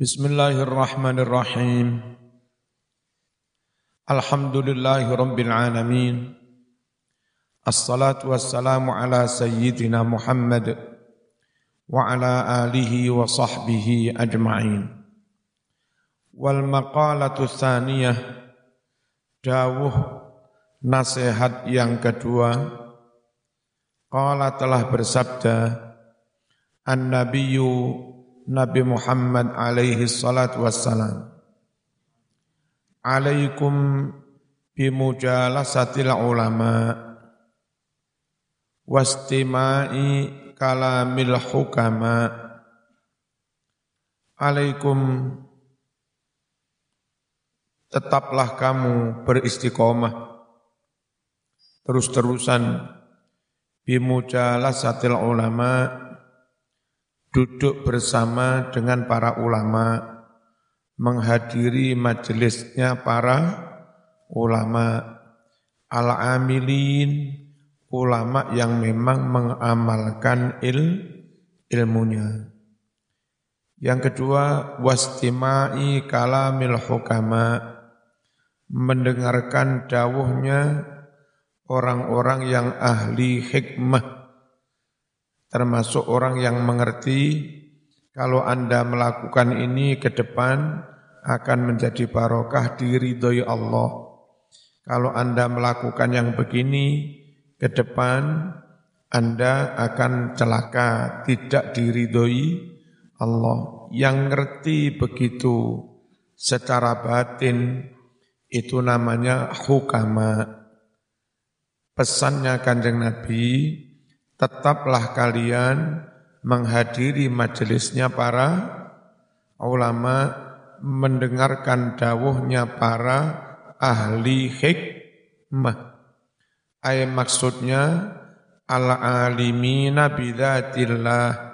Bismillahirrahmanirrahim. Alhamdulillahi rabbil alamin. Assalatu wassalamu ala sayyidina Muhammad wa ala alihi wa sahbihi ajma'in. Wal maqalatu tsaniyah dawuh nasihat yang kedua qala telah bersabda an-nabiyyu Nabi Muhammad alaihi salatu wassalam. Alaikum bimujalasatil ulama. Wastima'i kalamil hukama. Alaikum. Tetaplah kamu beristiqomah. Terus-terusan. Bimujalasatil ulama' duduk bersama dengan para ulama, menghadiri majelisnya para ulama, al-amilin, ulama yang memang mengamalkan il, ilmunya. Yang kedua, wastimai kalamil hukama, mendengarkan dawuhnya orang-orang yang ahli hikmah, termasuk orang yang mengerti kalau Anda melakukan ini ke depan akan menjadi barokah diridhoi Allah. Kalau Anda melakukan yang begini ke depan Anda akan celaka, tidak diridhoi Allah. Yang ngerti begitu secara batin itu namanya hukama. Pesannya kanjeng Nabi, tetaplah kalian menghadiri majelisnya para ulama, mendengarkan dawuhnya para ahli hikmah. Ayat maksudnya al-alimina bidzatillah.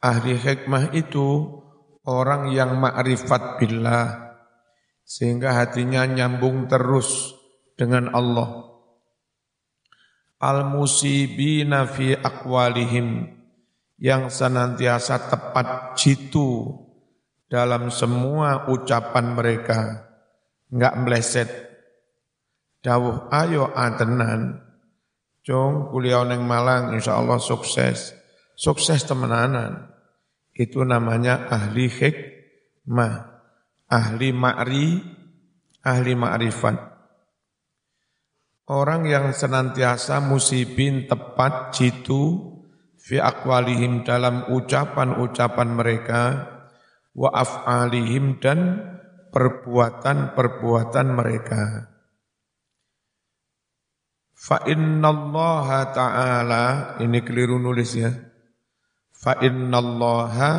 Ahli hikmah itu orang yang ma'rifat billah sehingga hatinya nyambung terus dengan Allah al-musibina fi akwalihim yang senantiasa tepat jitu dalam semua ucapan mereka. Enggak meleset. Dawuh ayo atenan Jong kuliah neng Malang insya Allah sukses. Sukses temenanan. Itu namanya ahli hikmah ahli ma'ri ahli ma'rifat Orang yang senantiasa musibin tepat jitu fi akwalihim dalam ucapan-ucapan mereka wa af'alihim dan perbuatan-perbuatan mereka. Fa innallaha ta'ala ini keliru nulis ya. Fa innallaha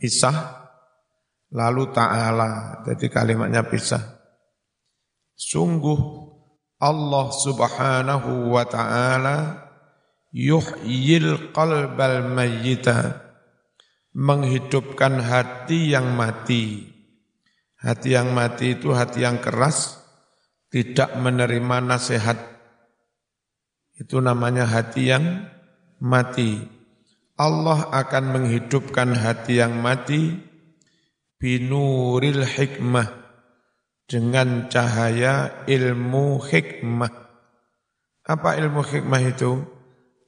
pisah lalu ta'ala. Jadi kalimatnya pisah. Sungguh Allah Subhanahu wa taala yuhyil qalbal mayyita menghidupkan hati yang mati. Hati yang mati itu hati yang keras, tidak menerima nasihat. Itu namanya hati yang mati. Allah akan menghidupkan hati yang mati binuril hikmah dengan cahaya ilmu hikmah. Apa ilmu hikmah itu?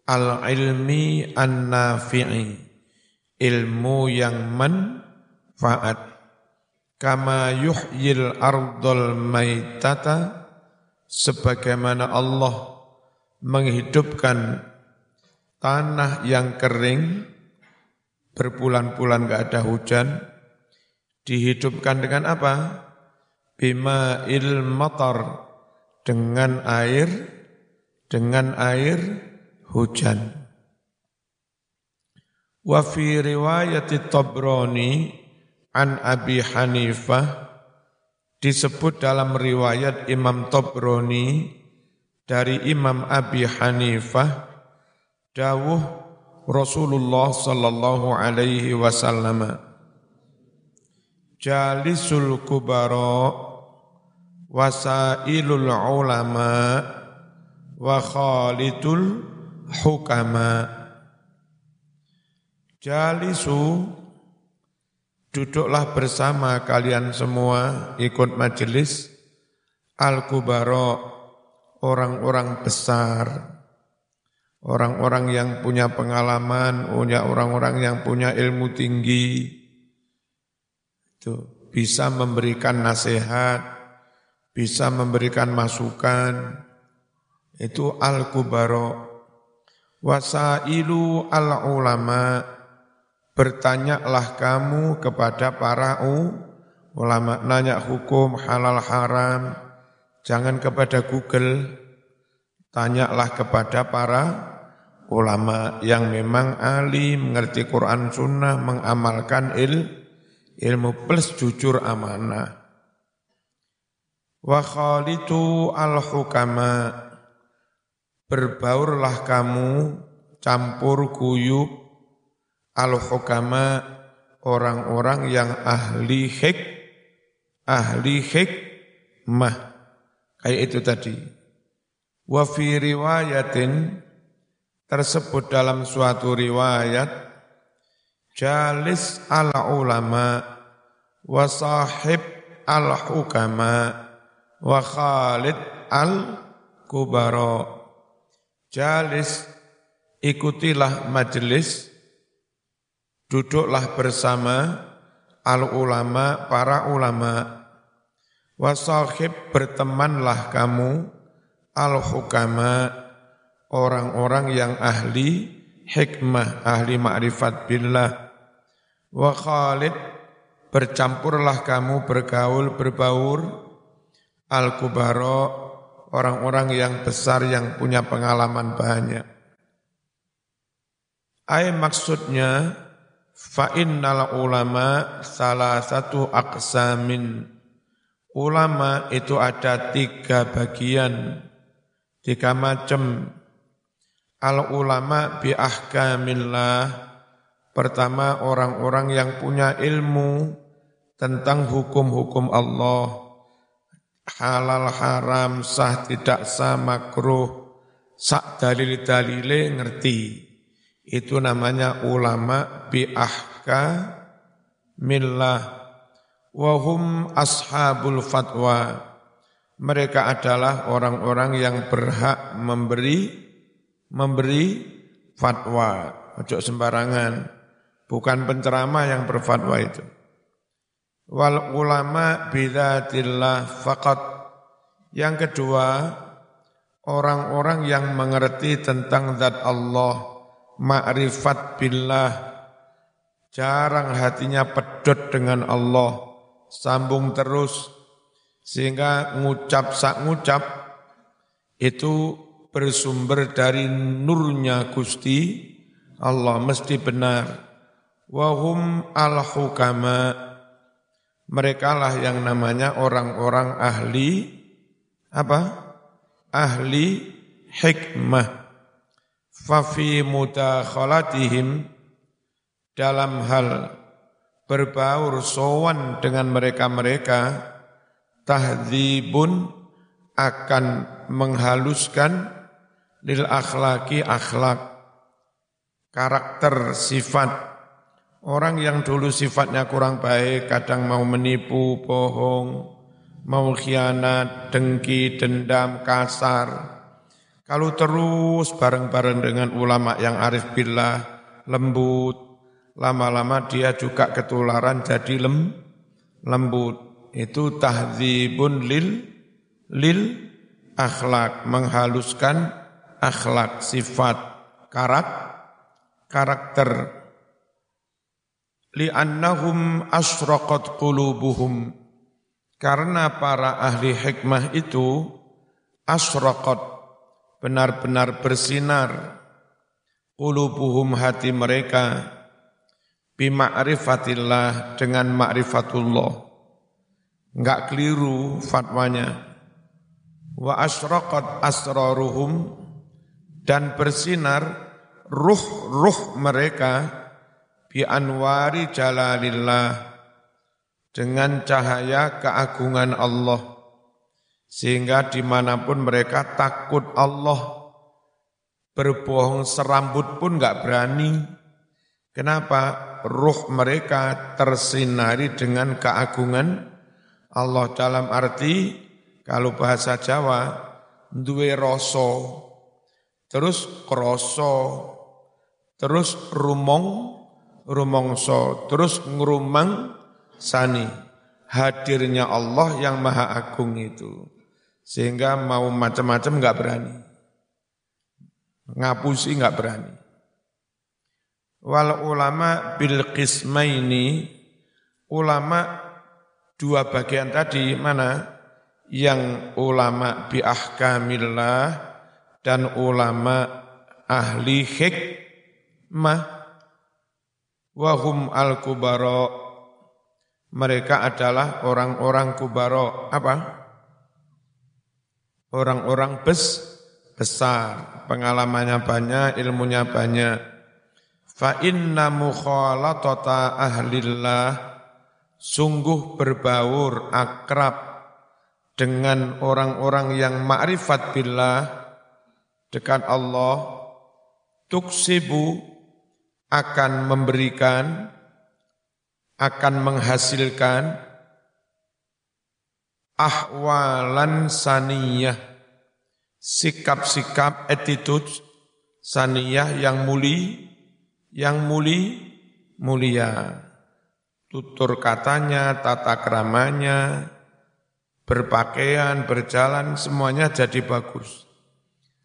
Al-ilmi an-nafi'i. Ilmu yang manfaat. Kama yuhyil ardol maitata. Sebagaimana Allah menghidupkan tanah yang kering, berbulan-bulan gak ada hujan, dihidupkan dengan apa? Bima il matar dengan air dengan air hujan. Wa fi riwayat Tabrani an Abi Hanifah disebut dalam riwayat Imam Tabrani dari Imam Abi Hanifah dawuh Rasulullah sallallahu alaihi wasallam Jalisul kubara wasailul ulama wa khalidul hukama. Jalisu duduklah bersama kalian semua ikut majelis al-kubara orang-orang besar orang-orang yang punya pengalaman, punya orang-orang yang punya ilmu tinggi. Itu bisa memberikan nasihat, bisa memberikan masukan. Itu al-kubara. Wasailu al-ulama. Bertanyalah kamu kepada para ulama. Nanya hukum halal haram. Jangan kepada Google. Tanyalah kepada para ulama yang memang ahli mengerti Quran sunnah mengamalkan il, ilmu plus jujur amanah wa khalitu al hukama berbaurlah kamu campur kuyup al-hukama orang-orang yang ahli hik ahli hikmah. Kayak itu tadi. Wa fi riwayatin tersebut dalam suatu riwayat jalis al ulama wa sahib al hukama wa khalid al kubara Jalis, ikutilah majelis, duduklah bersama al ulama, para ulama, wasahib bertemanlah kamu al hukama, orang-orang yang ahli hikmah, ahli ma'rifat billah, wa khalid bercampurlah kamu bergaul berbaur al kubaro orang-orang yang besar yang punya pengalaman banyak. Ay maksudnya fa innal ulama salah satu aksamin ulama itu ada tiga bagian tiga macam. Al ulama bi ahkamillah pertama orang-orang yang punya ilmu tentang hukum-hukum Allah halal haram sah tidak sah makruh. Sak dalil dalile ngerti. Itu namanya ulama bi ahka millah wahum ashabul fatwa. Mereka adalah orang-orang yang berhak memberi memberi fatwa. Ojo sembarangan. Bukan penceramah yang berfatwa itu wal ulama bidatillah faqat. Yang kedua, orang-orang yang mengerti tentang zat Allah, ma'rifat billah, jarang hatinya pedot dengan Allah, sambung terus, sehingga ngucap sak ngucap, itu bersumber dari nurnya Gusti Allah mesti benar. Wahum al-hukama' mereka lah yang namanya orang-orang ahli apa? Ahli hikmah. Fafi mudakhalatihim dalam hal berbaur sowan dengan mereka-mereka tahdzibun akan menghaluskan lil akhlaki akhlak karakter sifat Orang yang dulu sifatnya kurang baik, kadang mau menipu, bohong, mau khianat, dengki, dendam, kasar. Kalau terus bareng-bareng dengan ulama yang arif billah, lembut, lama-lama dia juga ketularan jadi lem, lembut. Itu tahdzibun lil lil akhlak, menghaluskan akhlak, sifat, karak, karakter li'annahum asraqat qulubuhum. Karena para ahli hikmah itu asraqat benar-benar bersinar qulubuhum hati mereka bima'rifatillah dengan ma'rifatullah enggak keliru fatwanya. Wa asraqat asraruhum dan bersinar ruh-ruh mereka bi anwari jalalillah. Dengan cahaya keagungan Allah. Sehingga di mana pun mereka takut Allah. Berbohong serambut pun nggak berani. Kenapa? Ruh mereka tersinari dengan keagungan Allah. Dalam arti kalau bahasa Jawa duwe rasa. Terus kroso. Terus rumong rumongso terus ngrumang sani. Hadirnya Allah yang maha agung itu. Sehingga mau macam-macam nggak berani. Ngapusi nggak berani. Wal ulama bil qismaini ulama dua bagian tadi mana? Yang ulama bi ahkamillah dan ulama ahli hikmah wahum al kubaro mereka adalah orang-orang kubaro apa? Orang-orang bes besar. Pengalamannya banyak ilmunya banyak. Fa inna mukhalatata ahlillah. Sungguh berbaur akrab dengan orang-orang yang ma'rifat billah. Dekat Allah. Tuksibu akan memberikan akan menghasilkan ahwalan saniyah sikap-sikap attitude saniyah yang muli yang muli mulia tutur katanya, tata keramanya, berpakaian, berjalan, semuanya jadi bagus.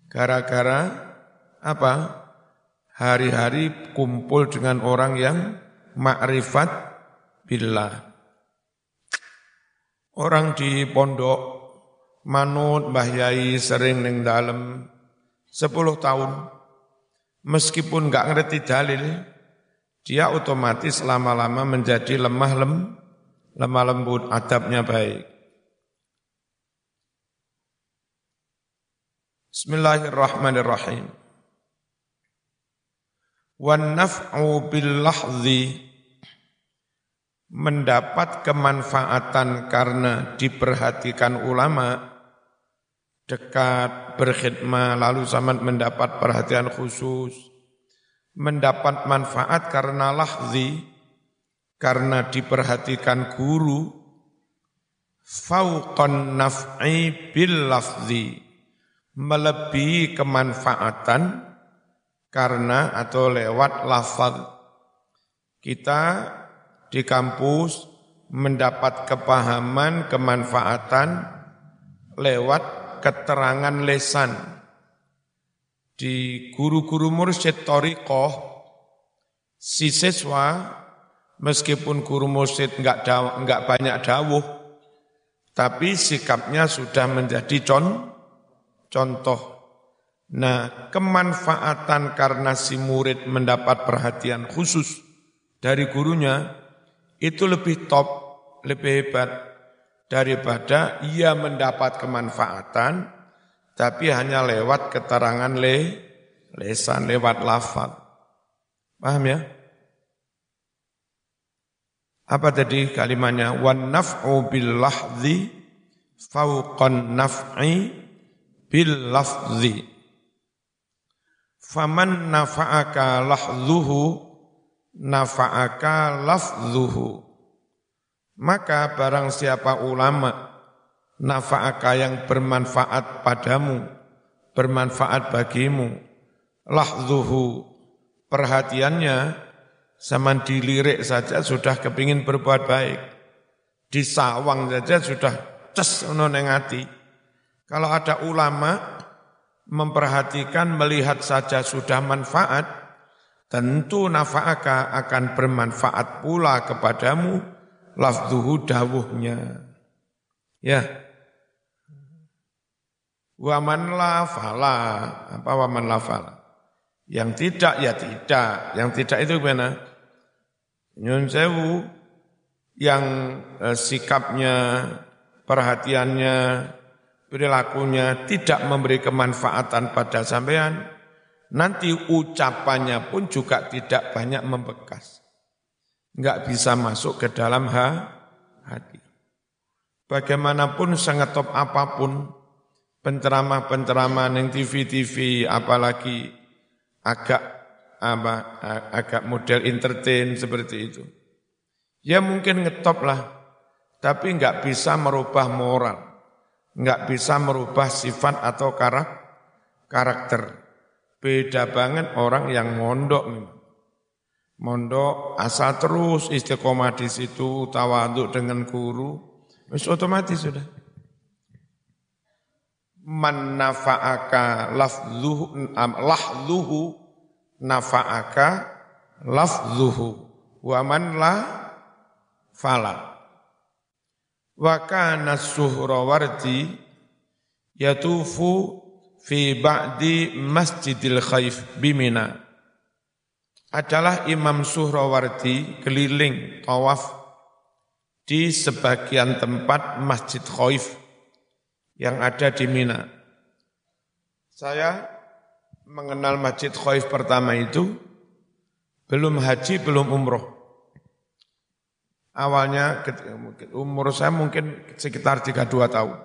Gara-gara apa? Hari-hari kumpul dengan orang yang makrifat billah. Orang di pondok manut Mbah Yai sering neng dalam sepuluh tahun. Meskipun nggak ngerti dalil, dia otomatis lama-lama menjadi lemah lem, lemah lembut, adabnya baik. Bismillahirrahmanirrahim. Wan mendapat kemanfaatan karena diperhatikan ulama. Dekat berkhidmat lalu sama mendapat perhatian khusus. Mendapat manfaat karena lahzi, karena diperhatikan guru, fauqan naf'i bil melebihi kemanfaatan karena atau lewat lafaz. Kita di kampus mendapat kepahaman, kemanfaatan lewat keterangan lesan di guru-guru mursyid torikoh, si siswa meskipun guru mursyid enggak, daw, enggak banyak dawuh, tapi sikapnya sudah menjadi con, contoh. Nah, kemanfaatan karena si murid mendapat perhatian khusus dari gurunya, itu lebih top, lebih hebat daripada ia mendapat kemanfaatan tapi hanya lewat keterangan le, lesan, lewat lafaz. Paham ya? Apa tadi kalimatnya? Wan naf'u bil lahzi fauqan naf'i bil lafzi. Faman nafa'aka lahzuhu nafa'aka lafzuhu. Maka barang siapa ulama' nafa'aka yang bermanfaat padamu, bermanfaat bagimu. Lahzuhu, perhatiannya, sama dilirik saja sudah kepingin berbuat baik. Disawang saja sudah ces nonengati. Kalau ada ulama memperhatikan, melihat saja sudah manfaat, tentu nafa'aka akan bermanfaat pula kepadamu, lafzuhu dawuhnya. Ya, Waman la fala. Apa waman la fala? Yang tidak ya tidak. Yang tidak itu gimana? Nyun sewu yang eh, sikapnya, perhatiannya, perilakunya tidak memberi kemanfaatan pada sampean, nanti ucapannya pun juga tidak banyak membekas. Enggak bisa masuk ke dalam ha, hati. Bagaimanapun sangat top apa pun, penceramah-penceramah yang TV-TV apalagi agak apa agak model entertain seperti itu. Ya mungkin ngetop lah, tapi nggak bisa merubah moral, nggak bisa merubah sifat atau karakter. Beda banget orang yang mondok memang. Mondok asal terus istiqomah di situ, tawaduk dengan guru, wis otomatis sudah. Man nafa'aka lafzuhu lahzuhu nafa'aka lafzuhu wa man la. Wa kana suhrawardi yatufu fi ba'di Masjidil Khaif bimina adalah Imam Suhrawardi keliling tawaf di sebagian tempat Masjid Khaif yang ada di Mina. Saya mengenal Masjid Khaif pertama itu belum haji, belum umroh. Awalnya umur saya mungkin sekitar 32 tahun.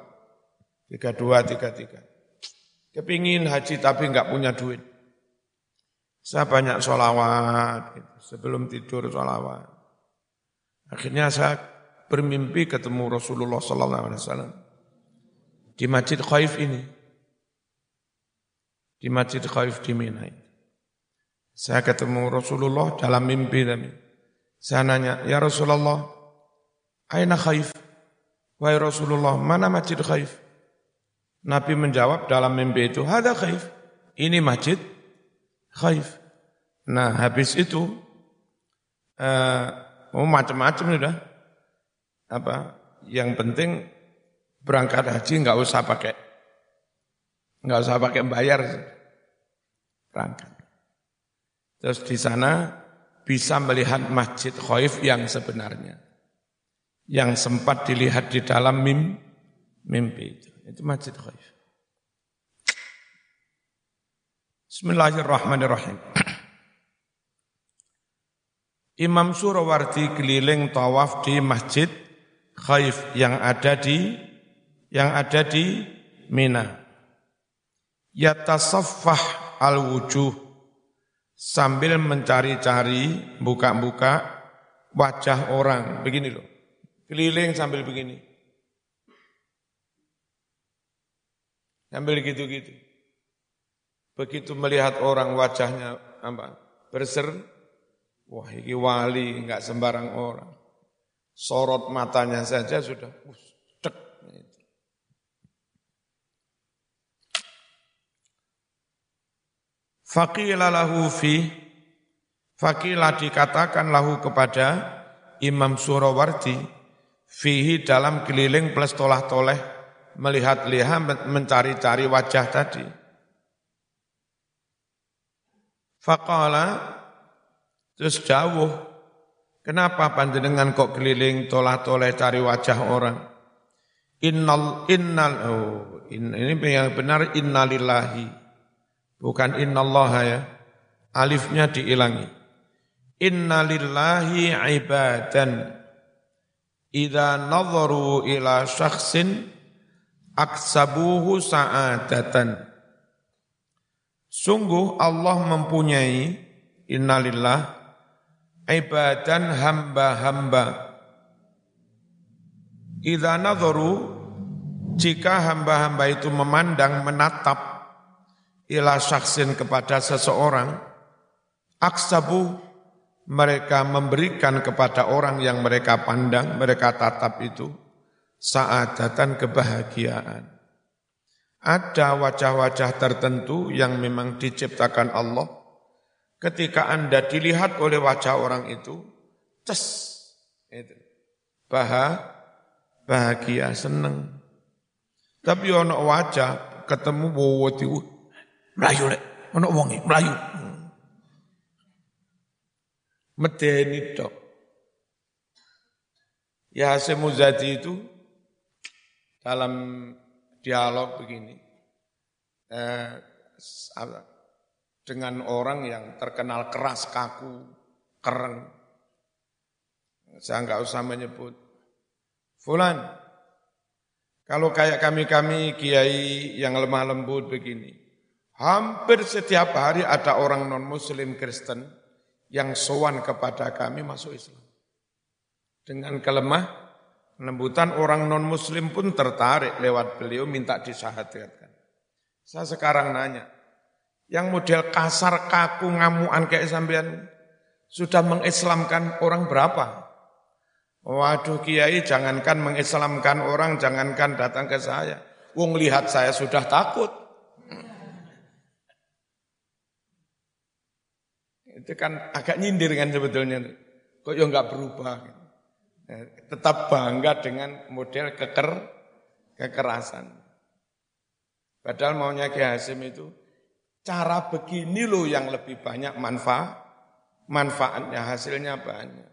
32, 33. Kepingin haji tapi nggak punya duit. Saya banyak sholawat, gitu. sebelum tidur sholawat. Akhirnya saya bermimpi ketemu Rasulullah Sallallahu Alaihi Wasallam di Masjid Khaif ini, di Masjid Khaif di Mina. Saya ketemu Rasulullah dalam mimpi kami. Saya nanya, ya Rasulullah, Aina Khaif? Wahai Rasulullah, mana Masjid Khaif? Nabi menjawab dalam mimpi itu, ada khaif. Ini masjid khaif. Nah habis itu, uh, oh macam-macam sudah. Apa? Yang penting berangkat haji nggak usah pakai nggak usah pakai bayar berangkat. Terus di sana bisa melihat masjid khaif yang sebenarnya. Yang sempat dilihat di dalam mim, mimpi itu. Itu masjid khaif. Bismillahirrahmanirrahim. Imam Surawardi keliling tawaf di masjid khaif yang ada di yang ada di Mina. Yatasaffah al-wujuh sambil mencari-cari buka-buka wajah orang. Begini loh. Keliling sambil begini. Sambil gitu-gitu. Begitu melihat orang wajahnya apa, berser, wah ini wali, enggak sembarang orang. Sorot matanya saja sudah, ustek. Faqila lahu fi, faqila dikatakan lahu kepada Imam Surawardi, fihi dalam keliling plus tolah-toleh, melihat-lihat mencari-cari wajah tadi. Faqala terus jauh, kenapa panjenengan kok keliling tolah-toleh cari wajah orang? Innal innal oh, in, ini yang benar innalillahi. Bukan innallaha ya. Alifnya diilangi. Innalillahi ibadan idza nadharu ila syakhsin aksabuhu sa'adatan. Sungguh Allah mempunyai innalillah ibadan hamba-hamba. Idza nadharu jika hamba-hamba itu memandang menatap ila syaksin kepada seseorang aksabu mereka memberikan kepada orang yang mereka pandang, mereka tatap itu saadatan kebahagiaan. Ada wajah-wajah tertentu yang memang diciptakan Allah. Ketika Anda dilihat oleh wajah orang itu, ces, itu. Bah, bahagia, seneng. Tapi ono wajah ketemu wawati, melayu lek, ono wongi, melayu. Medeni dok. Ya Hasim Muzadi itu dalam dialog begini eh, dengan orang yang terkenal keras kaku, keren. Saya nggak usah menyebut. Fulan, kalau kayak kami-kami kiai yang lemah lembut begini, Hampir setiap hari ada orang non-muslim Kristen yang sowan kepada kami masuk Islam. Dengan kelemah, lembutan orang non-muslim pun tertarik lewat beliau minta disahatkan. Saya sekarang nanya, yang model kasar, kaku, ngamuan kayak sampean sudah mengislamkan orang berapa? Waduh kiai jangankan mengislamkan orang, jangankan datang ke saya. Wong lihat saya sudah takut. Itu kan agak nyindir kan sebetulnya. Kok ya nggak berubah. Ya, tetap bangga dengan model keker, kekerasan. Padahal maunya Ki Hasim itu cara begini loh yang lebih banyak manfaat, manfaatnya hasilnya banyak.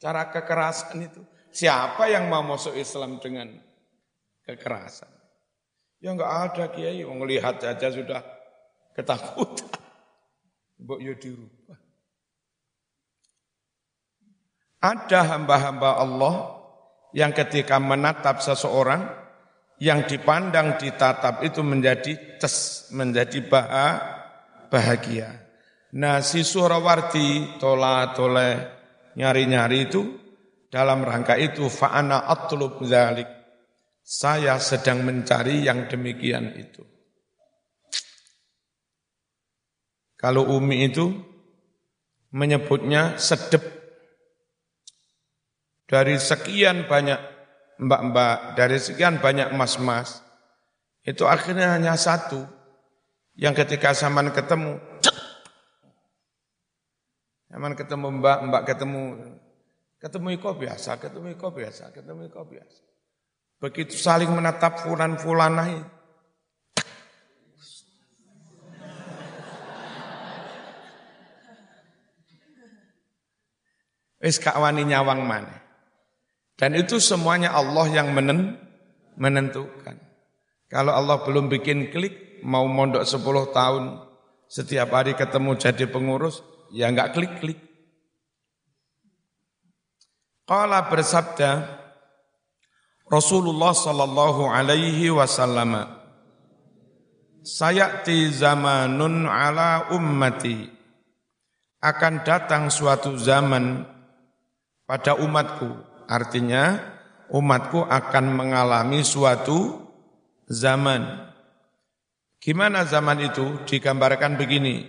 Cara kekerasan itu siapa yang mau masuk Islam dengan kekerasan? Ya enggak ada kiai, melihat saja sudah ketakutan. Mbok yo dirubah. Ada hamba-hamba Allah yang ketika menatap seseorang yang dipandang ditatap itu menjadi tes, menjadi bahagia. Nah si Surawardi tola tole nyari-nyari itu dalam rangka itu fa'ana atlub zalik. Saya sedang mencari yang demikian itu. Kalau Umi itu menyebutnya sedep. Dari sekian banyak mbak-mbak, dari sekian banyak mas-mas, itu akhirnya hanya satu yang ketika zaman ketemu, zaman ketemu mbak, mbak ketemu, ketemu iko biasa, ketemu iko biasa, ketemu iko biasa. Begitu saling menatap fulan-fulanah Wis gak wani nyawang mana. Dan itu semuanya Allah yang menen, menentukan. Kalau Allah belum bikin klik, mau mondok 10 tahun, setiap hari ketemu jadi pengurus, ya enggak klik-klik. Qala bersabda Rasulullah sallallahu alaihi wasallam Sayati zamanun ala ummati akan datang suatu zaman pada umatku. Artinya umatku akan mengalami suatu zaman. Gimana zaman itu? Digambarkan begini.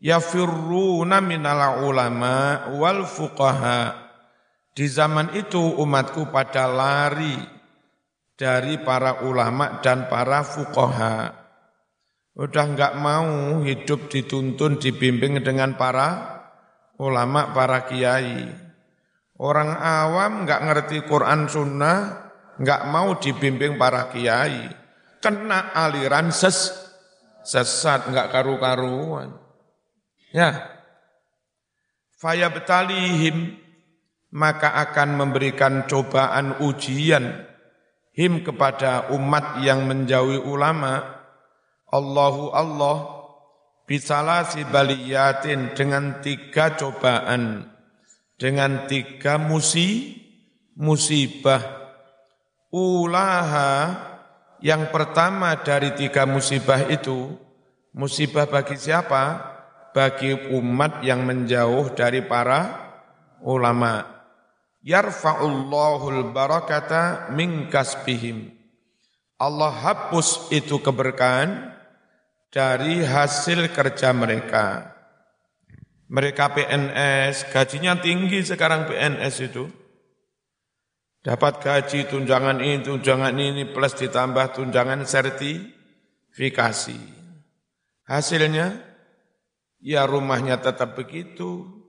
Yafirruna minal ulama wal fuqaha. Di zaman itu umatku pada lari dari para ulama dan para fuqaha. Udah enggak mau hidup dituntun, dibimbing dengan para ulama, para kiai. Orang awam nggak ngerti Quran Sunnah, nggak mau dibimbing para kiai, kena aliran ses sesat nggak karu-karuan. Ya, faya betalihim maka akan memberikan cobaan ujian him kepada umat yang menjauhi ulama. Allahu Allah bisalah si baliyatin dengan tiga cobaan dengan tiga musi, musibah. Ulaha yang pertama dari tiga musibah itu, musibah bagi siapa? Bagi umat yang menjauh dari para ulama. Yarfa'ullahul barakata min kasbihim. Allah hapus itu keberkahan dari hasil kerja mereka. Mereka PNS, gajinya tinggi sekarang PNS itu. Dapat gaji tunjangan ini, tunjangan ini, plus ditambah tunjangan sertifikasi. Hasilnya, ya rumahnya tetap begitu,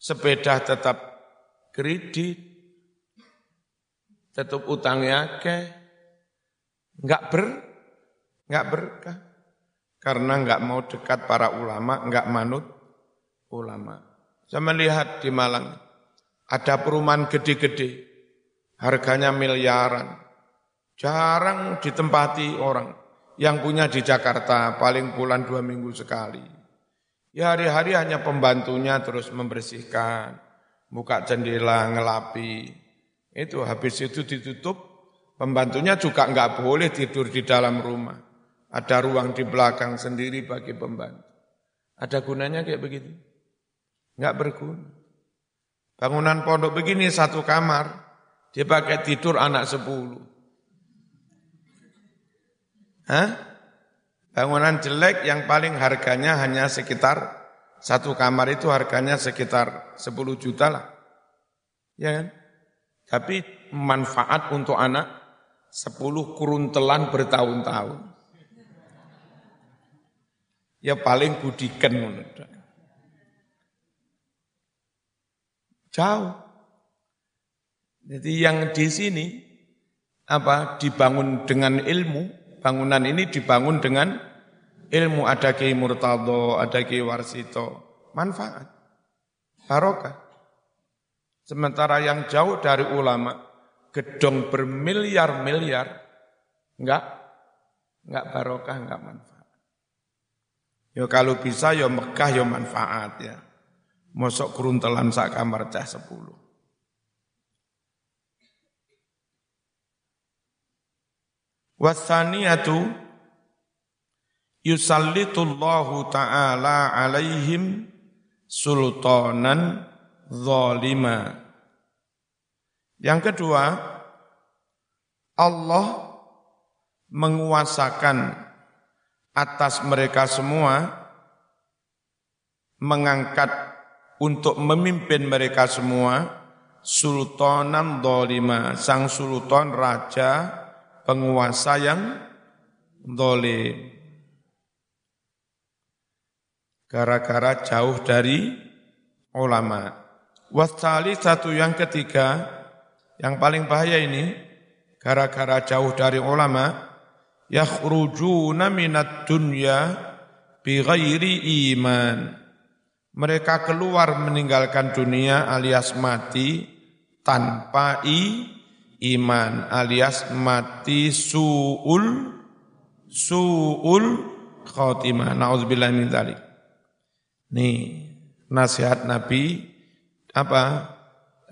sepeda tetap kredit, tetap utangnya ke, nggak ber, nggak berkah, karena nggak mau dekat para ulama, nggak manut ulama. Saya melihat di Malang, ada perumahan gede-gede, harganya miliaran. Jarang ditempati orang. Yang punya di Jakarta paling bulan dua minggu sekali. Ya hari-hari hanya pembantunya terus membersihkan, buka jendela, ngelapi. Itu habis itu ditutup, pembantunya juga nggak boleh tidur di dalam rumah. Ada ruang di belakang sendiri bagi pembantu. Ada gunanya kayak begitu? Enggak berguna. Bangunan pondok begini satu kamar, dia pakai tidur anak sepuluh. Hah? Bangunan jelek yang paling harganya hanya sekitar satu kamar itu harganya sekitar 10 juta lah. Ya kan? Tapi manfaat untuk anak 10 kuruntelan bertahun-tahun ya paling budikan Jauh. Jadi yang di sini apa dibangun dengan ilmu, bangunan ini dibangun dengan ilmu ada Ki Murtado, ada Ki Warsito, manfaat, barokah. Sementara yang jauh dari ulama, gedong bermiliar-miliar, enggak, enggak barokah, enggak manfaat. Ya kalau bisa ya Mekah ya manfaat ya. Mosok keruntelan sak kamar cah sepuluh. Wasaniyatu yusallitullahu ta'ala alaihim sultanan zalima. Yang kedua, Allah menguasakan atas mereka semua mengangkat untuk memimpin mereka semua sultanan dolima, sang sultan raja penguasa yang dolim. Gara-gara jauh dari ulama. Wasali satu yang ketiga, yang paling bahaya ini, gara-gara jauh dari ulama, yakhrujuna minat dunya bighairi iman. Mereka keluar meninggalkan dunia alias mati tanpa i, iman alias mati suul suul khotimah. Nauzubillah min dzalik. Nih, nasihat Nabi apa?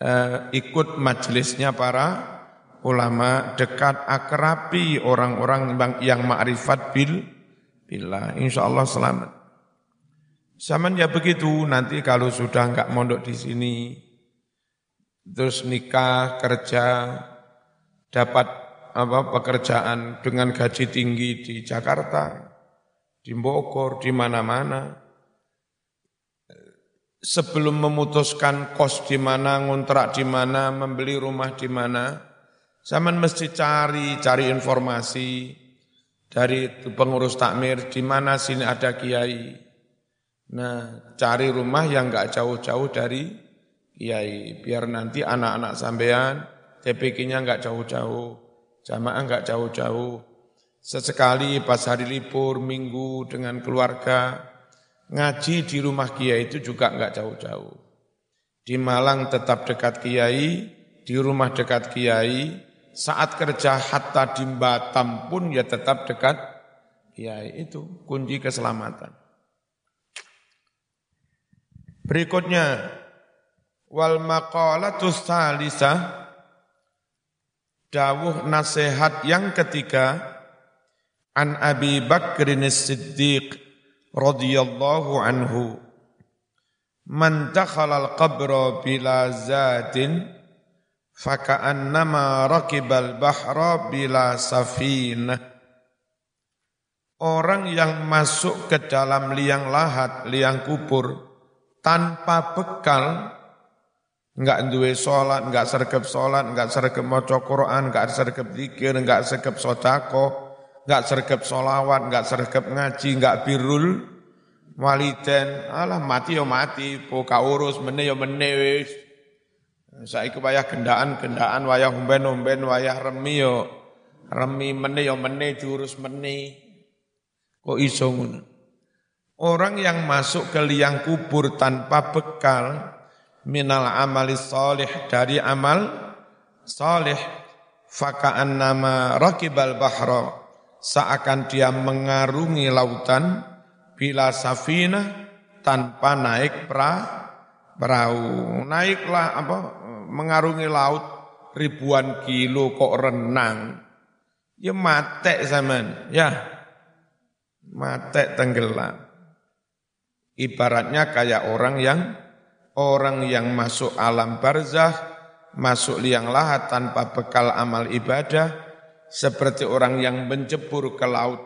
Eh, ikut majelisnya para ulama dekat akrabi orang-orang yang ma'rifat bil bila insya Allah selamat. Zaman ya begitu, nanti kalau sudah enggak mondok di sini, terus nikah, kerja, dapat apa pekerjaan dengan gaji tinggi di Jakarta, di Bogor, di mana-mana. Sebelum memutuskan kos di mana, ngontrak di mana, membeli rumah di mana, Zaman mesti cari, cari informasi dari pengurus takmir di mana sini ada kiai. Nah, cari rumah yang enggak jauh-jauh dari kiai, biar nanti anak-anak sampean TPK-nya enggak jauh-jauh, jamaah enggak jauh-jauh. Sesekali pas hari libur, minggu dengan keluarga, ngaji di rumah kiai itu juga enggak jauh-jauh. Di Malang tetap dekat kiai, di rumah dekat kiai, saat kerja hatta di Batam pun ya tetap dekat ya itu kunci keselamatan. Berikutnya wal maqalatus salisah dawuh nasihat yang ketiga an Abi Bakrin Siddiq radhiyallahu anhu man dakhala al-qabra bila zatin faka'annama rakibal bahra bila safinah. Orang yang masuk ke dalam liang lahat, liang kubur, tanpa bekal, enggak duwe sholat, enggak sergap sholat, enggak sergap maca Quran, enggak sergap zikir, enggak sergap sodako, enggak sergap sholawat, enggak sergap ngaji, enggak birul waliden, alah mati yo mati, poka urus, mene yo mene wis. Saiki wayah gendaan-gendaan, wayah umben-umben, wayah remi yo. Remi meni yo meni jurus meni. Kok iso ngono? Orang yang masuk ke liang kubur tanpa bekal minal amali solih dari amal solih fakaan nama rakibal bahro seakan dia mengarungi lautan bila safina tanpa naik pra, perahu naiklah apa mengarungi laut ribuan kilo kok renang. Ya mate zaman, ya. Mate tenggelam. Ibaratnya kayak orang yang orang yang masuk alam barzah, masuk liang lahat tanpa bekal amal ibadah, seperti orang yang menjebur ke laut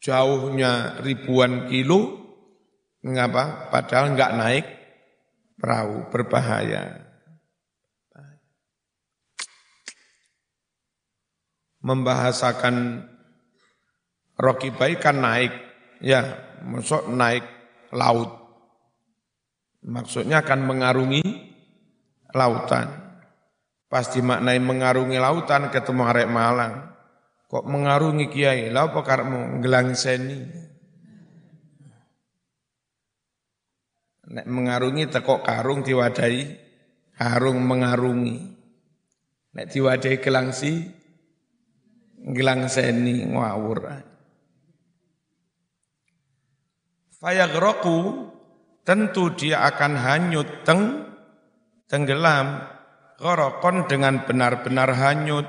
jauhnya ribuan kilo, ngapa? Padahal nggak naik perahu, berbahaya. Membahasakan Rocky Bay kan naik, ya, masuk naik laut. Maksudnya akan mengarungi lautan. Pasti maknai mengarungi lautan ketemu arek Malang. Kok mengarungi kiai? Lah apa karmu seni? Nek mengarungi tekok karung diwadai karung mengarungi. Nek diwadai gelangsi seni ngawur. Fayagroku tentu dia akan hanyut teng tenggelam gorokon dengan benar-benar hanyut.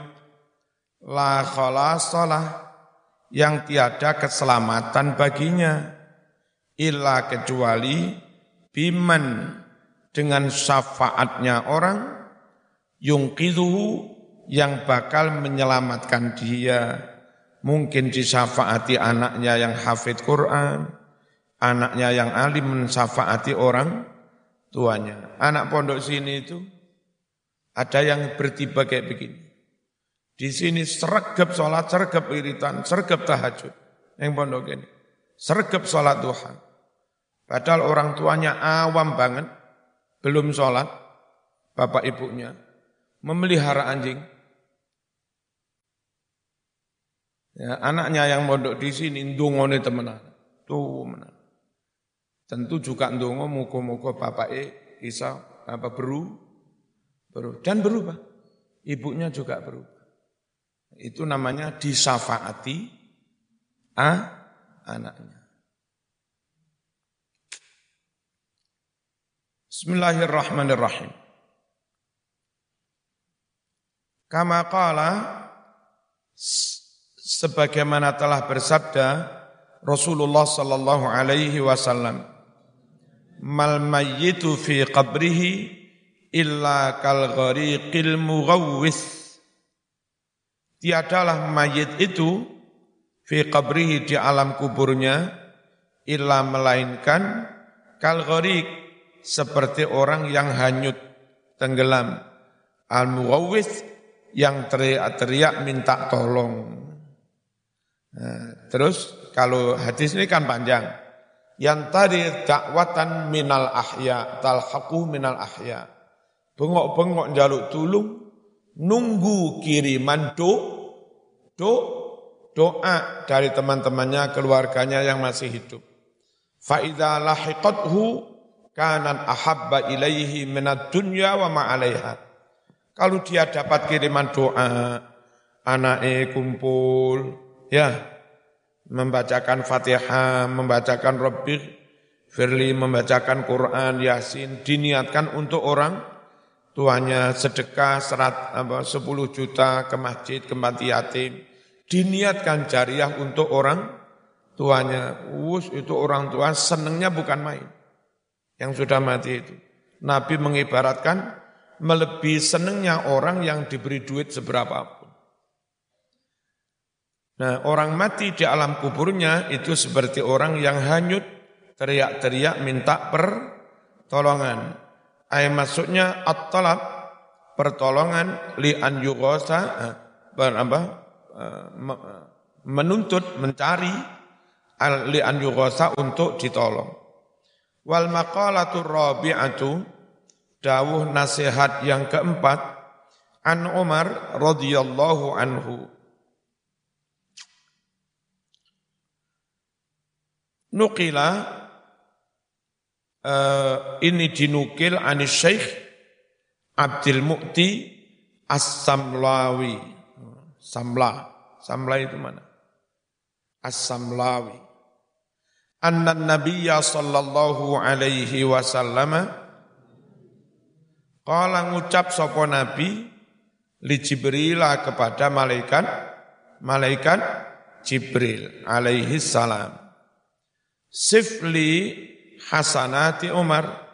La khalasalah yang tiada keselamatan baginya illa kecuali biman dengan syafaatnya orang yungkidhu yang bakal menyelamatkan dia. Mungkin disyafaati anaknya yang hafid Quran anaknya yang alim mensyafaati orang tuanya anak pondok sini itu ada yang bertiba kayak begini. Di sini sergap sholat, sergap iritan, sergap tahajud. Yang pondok ini. Sergap sholat duha. Padahal orang tuanya awam banget. Belum sholat. Bapak ibunya. Memelihara anjing. Ya, anaknya yang mondok di sini ndungone temenan. Tuh menan. Tentu juga ndongo muka-muka bapak e bisa apa beru berubah. Dan berubah. Ibunya juga berubah. Itu namanya disafaati a anaknya. Bismillahirrahmanirrahim. Kama qala sebagaimana telah bersabda Rasulullah sallallahu alaihi wasallam mal mayyitu fi qabrihi illa kal ghariqil mughawwis tiadalah mayit itu fi qabrihi di alam kuburnya illa melainkan kal ghariq seperti orang yang hanyut tenggelam. Al mughawwis yang teriak-teriak minta tolong. Nah, terus kalau hadis ini kan panjang yang tadi dakwatan minal ahya talhaqu minal ahya bengok-bengok jaluk tulung, nunggu kiriman do, do, doa dari teman-temannya, keluarganya yang masih hidup. Fa'idha lahiqathu kanan ahabba ilaihi minat dunya wa ma'alaiha. Kalau dia dapat kiriman doa, anaknya kumpul, ya, membacakan fatihah, membacakan Rabbih, Firli membacakan Quran, Yasin, diniatkan untuk orang tuanya sedekah serat apa 10 juta ke masjid ke mati yatim. Diniatkan jariah untuk orang tuanya. Us itu orang tua senengnya bukan main. Yang sudah mati itu. Nabi mengibaratkan melebihi senengnya orang yang diberi duit seberapa Nah orang mati di alam kuburnya itu seperti orang yang hanyut teriak-teriak minta pertolongan. Ay maksudnya at-talab pertolongan li an yughasa apa menuntut mencari li an yughasa untuk ditolong. Wal maqalatu rabi'atu dawuh nasihat yang keempat an Umar radhiyallahu anhu Nukila uh, ini dinukil anis Syekh Abdul Mukti As-Samlawi. Samla. Samla itu mana? As-Samlawi. Anna Nabiya sallallahu alaihi wasallam Kala ngucap sopo Nabi li Jibril kepada malaikat malaikat Jibril alaihi salam sifli hasanati Umar.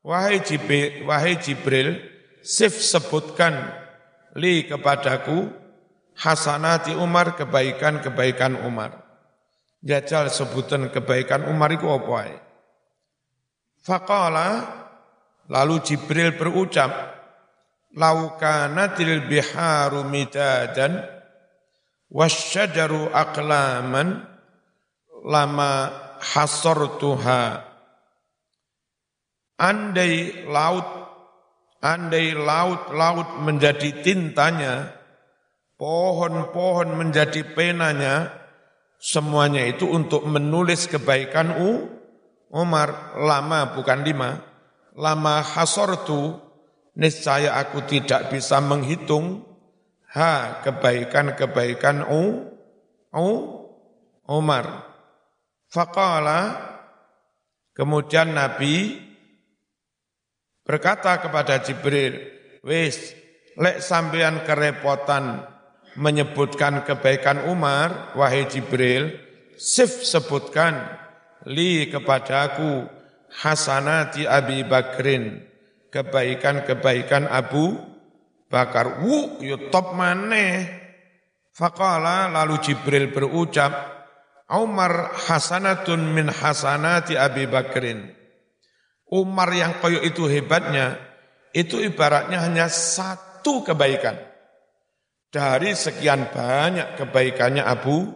Wahai Jibril wahai Jibril sif sebutkan li kepadaku hasanati Umar kebaikan-kebaikan Umar. Jajal sebutan kebaikan Umar itu apa ae? Faqala lalu Jibril berucap laukanatil biharu midadan wasyajaru aqlaman lama hasortuha. Andai laut andai laut-laut menjadi tintanya pohon-pohon menjadi penanya semuanya itu untuk menulis kebaikan U Umar lama bukan lima. Lama hasortu niscaya aku tidak bisa menghitung ha kebaikan-kebaikan U U Umar Faqala kemudian Nabi berkata kepada Jibril, "Wis, lek sampean kerepotan menyebutkan kebaikan Umar, wahai Jibril, sif sebutkan li kepadaku hasanati Abi Bakrin, kebaikan-kebaikan Abu Bakar. Wu, yo top maneh. Faqala lalu Jibril berucap, Umar hasanatun min hasanati Abi Bakrin. Umar yang koyo itu hebatnya, itu ibaratnya hanya satu kebaikan. Dari sekian banyak kebaikannya Abu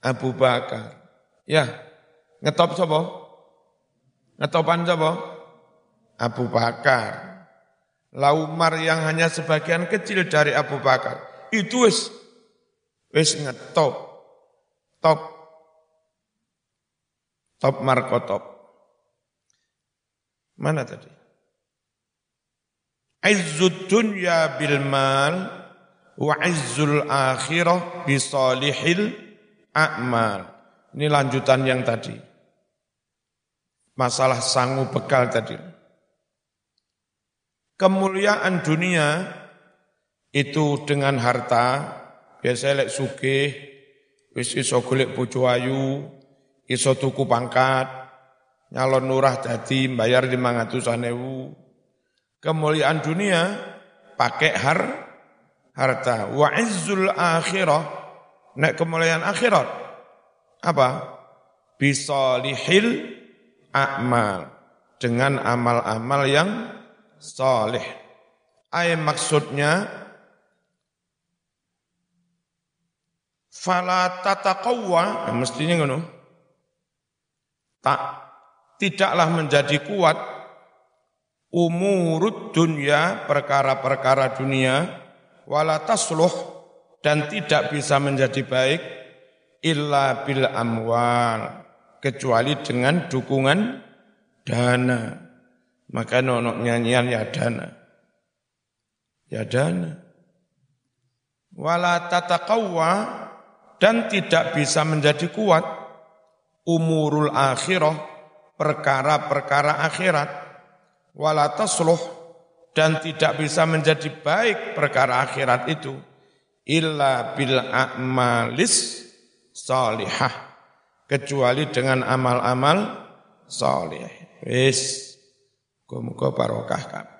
Abu Bakar. Ya, ngetop sapa? Ngetopan sapa? Abu Bakar. La Umar yang hanya sebagian kecil dari Abu Bakar. Itu wis wis ngetop. Top Top Marco Top. Mana tadi? Izzud dunya bil mal wa izzul akhirah bi salihil a'mal. Ini lanjutan yang tadi. Masalah sangu bekal tadi. Kemuliaan dunia itu dengan harta, biasa lek sugih, wis iso golek bojo ayu, iso tuku pangkat, nyalon nurah jadi bayar lima ratusan ewu. Kemuliaan dunia pakai har harta. Wa izzul akhirah, nek kemuliaan akhirat apa? Bisalihil a'mal dengan amal-amal yang salih. Ayat maksudnya fala tataqawwa, mestinya ngono tak tidaklah menjadi kuat umurud dunia perkara-perkara dunia wala tasluh dan tidak bisa menjadi baik illa bil amwal kecuali dengan dukungan dana. Maka nonok nyanyian ya dana ya dana. Wala tataqawwa dan tidak bisa menjadi kuat umurul akhirah, perkara-perkara akhirat, wala tasluh, dan tidak bisa menjadi baik perkara akhirat itu, illa bil a'malis salihah, kecuali dengan amal-amal salih. Wis, muga barokah.